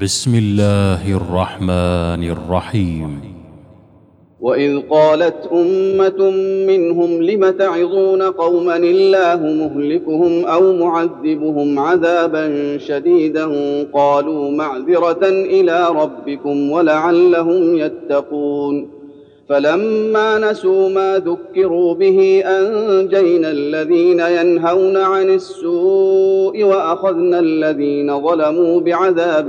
بسم الله الرحمن الرحيم. وإذ قالت أمة منهم لم تعظون قوما الله مهلكهم أو معذبهم عذابا شديدا قالوا معذرة إلى ربكم ولعلهم يتقون. فلما نسوا ما ذكروا به أنجينا الذين ينهون عن السوء وأخذنا الذين ظلموا بعذاب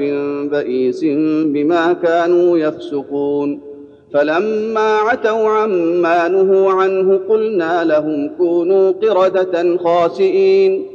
بئيس بما كانوا يفسقون. فلما عتوا عما نهوا عنه قلنا لهم كونوا قردة خاسئين.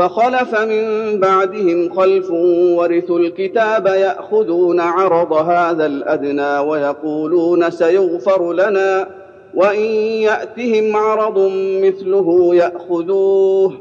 فخلف من بعدهم خلف ورثوا الكتاب يأخذون عرض هذا الأدنى ويقولون سيغفر لنا وإن يأتهم عرض مثله يأخذوه.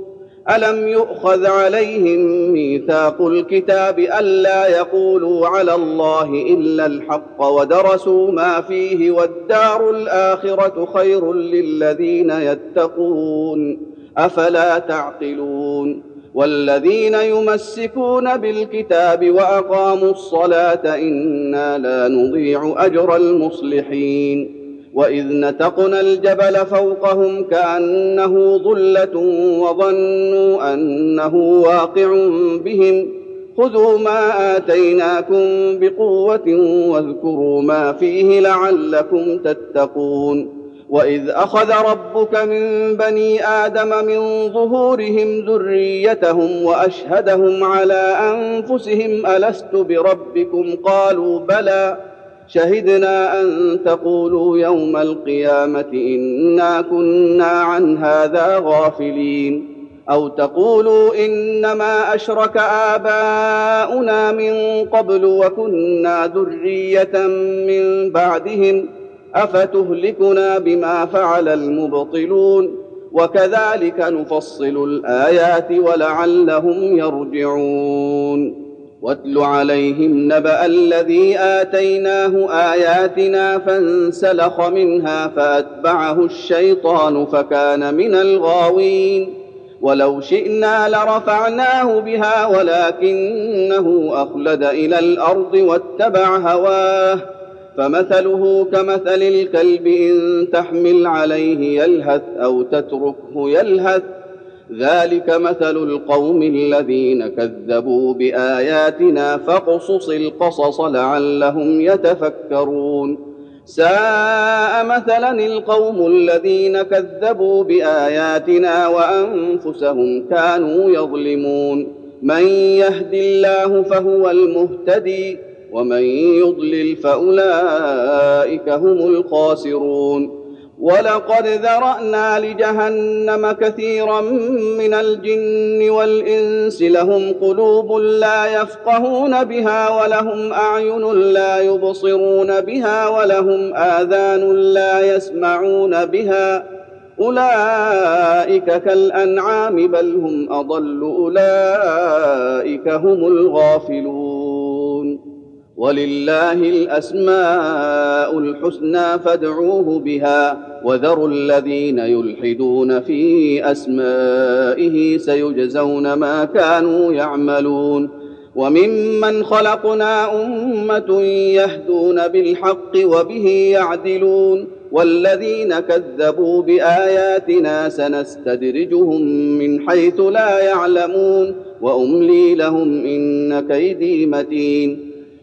ألم يؤخذ عليهم ميثاق الكتاب ألا يقولوا على الله إلا الحق ودرسوا ما فيه والدار الآخرة خير للذين يتقون. أفلا تعقلون والذين يمسكون بالكتاب وأقاموا الصلاة إنا لا نضيع أجر المصلحين وإذ نتقنا الجبل فوقهم كأنه ظلة وظنوا أنه واقع بهم خذوا ما آتيناكم بقوة واذكروا ما فيه لعلكم تتقون واذ اخذ ربك من بني آدم من ظهورهم ذريتهم واشهدهم على انفسهم الست بربكم قالوا بلى شهدنا ان تقولوا يوم القيامه انا كنا عن هذا غافلين أو تقولوا انما اشرك اباؤنا من قبل وكنا ذريه من بعدهم أفتهلكنا بما فعل المبطلون؟ وكذلك نفصل الآيات ولعلهم يرجعون. واتل عليهم نبأ الذي آتيناه آياتنا فانسلخ منها فأتبعه الشيطان فكان من الغاوين. ولو شئنا لرفعناه بها ولكنه أخلد إلى الأرض واتبع هواه. فمثله كمثل الكلب إن تحمل عليه يلهث أو تتركه يلهث. ذلك مثل القوم الذين كذبوا بآياتنا فاقصص القصص لعلهم يتفكرون. ساء مثلا القوم الذين كذبوا بآياتنا وأنفسهم كانوا يظلمون. من يهد الله فهو المهتدي. ومن يضلل فأولئك هم الخاسرون. ولقد ذرأنا لجهنم كثيرا من الجن والإنس لهم قلوب لا يفقهون بها ولهم أعين لا يبصرون بها ولهم آذان لا يسمعون بها. أولئك كالأنعام بل هم أضل. أولئك هم الغافلون. ولله الأسماء الحسنى فادعوه بها وذروا الذين يلحدون في أسمائه سيجزون ما كانوا يعملون وممن خلقنا أمة يهدون بالحق وبه يعدلون والذين كذبوا بآياتنا سنستدرجهم من حيث لا يعلمون وأملي لهم إن كيدي متين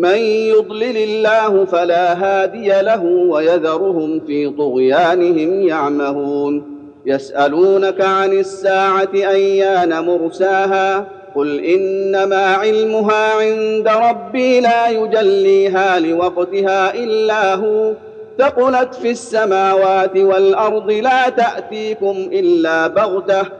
من يضلل الله فلا هادي له ويذرهم في طغيانهم يعمهون. يسألونك عن الساعة أيان مرساها؟ قل إنما علمها عند ربي لا يجليها لوقتها إلا هو. ثقلت في السماوات والأرض لا تأتيكم إلا بغتة.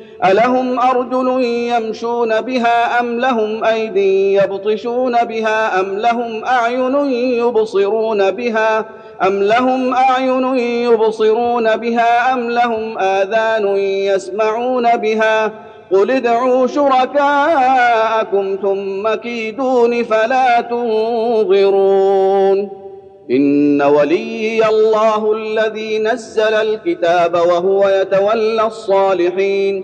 الهم ارجل يمشون بها ام لهم ايدي يبطشون بها ام لهم اعين يبصرون بها ام لهم اعين يبصرون بها ام لهم اذان يسمعون بها قل ادعوا شركاءكم ثم كيدون فلا تنظرون ان وليي الله الذي نزل الكتاب وهو يتولى الصالحين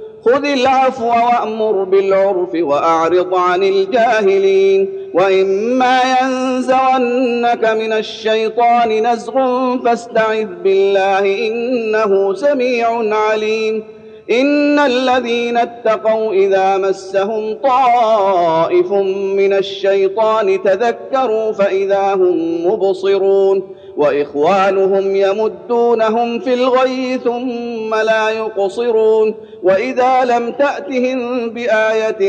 خذ العفو وأمر بالعرف وأعرض عن الجاهلين. وإما ينزغنك من الشيطان نزغ فاستعذ بالله إنه سميع عليم. إن الذين اتقوا إذا مسهم طائف من الشيطان تذكروا فإذا هم مبصرون. وإخوانهم يمدونهم في الغي ثم لا يقصرون. وإذا لم تأتهم بآية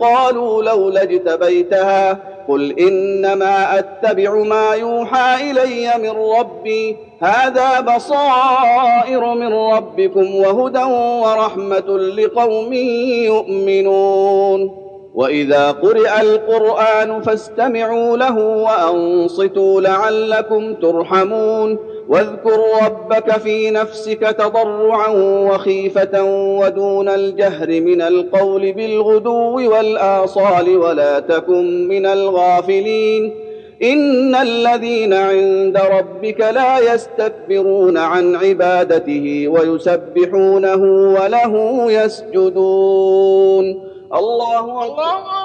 قالوا لولا اجتبيتها قل إنما أتبع ما يوحى إلي من ربي. هذا بصائر من ربكم وهدى ورحمة لقوم يؤمنون. وإذا قرئ القرآن فاستمعوا له وأنصتوا لعلكم ترحمون واذكر ربك في نفسك تضرعا وخيفة ودون الجهر من القول بالغدو والآصال ولا تكن من الغافلين إن الذين عند ربك لا يستكبرون عن عبادته ويسبحونه وله يسجدون الله أكبر.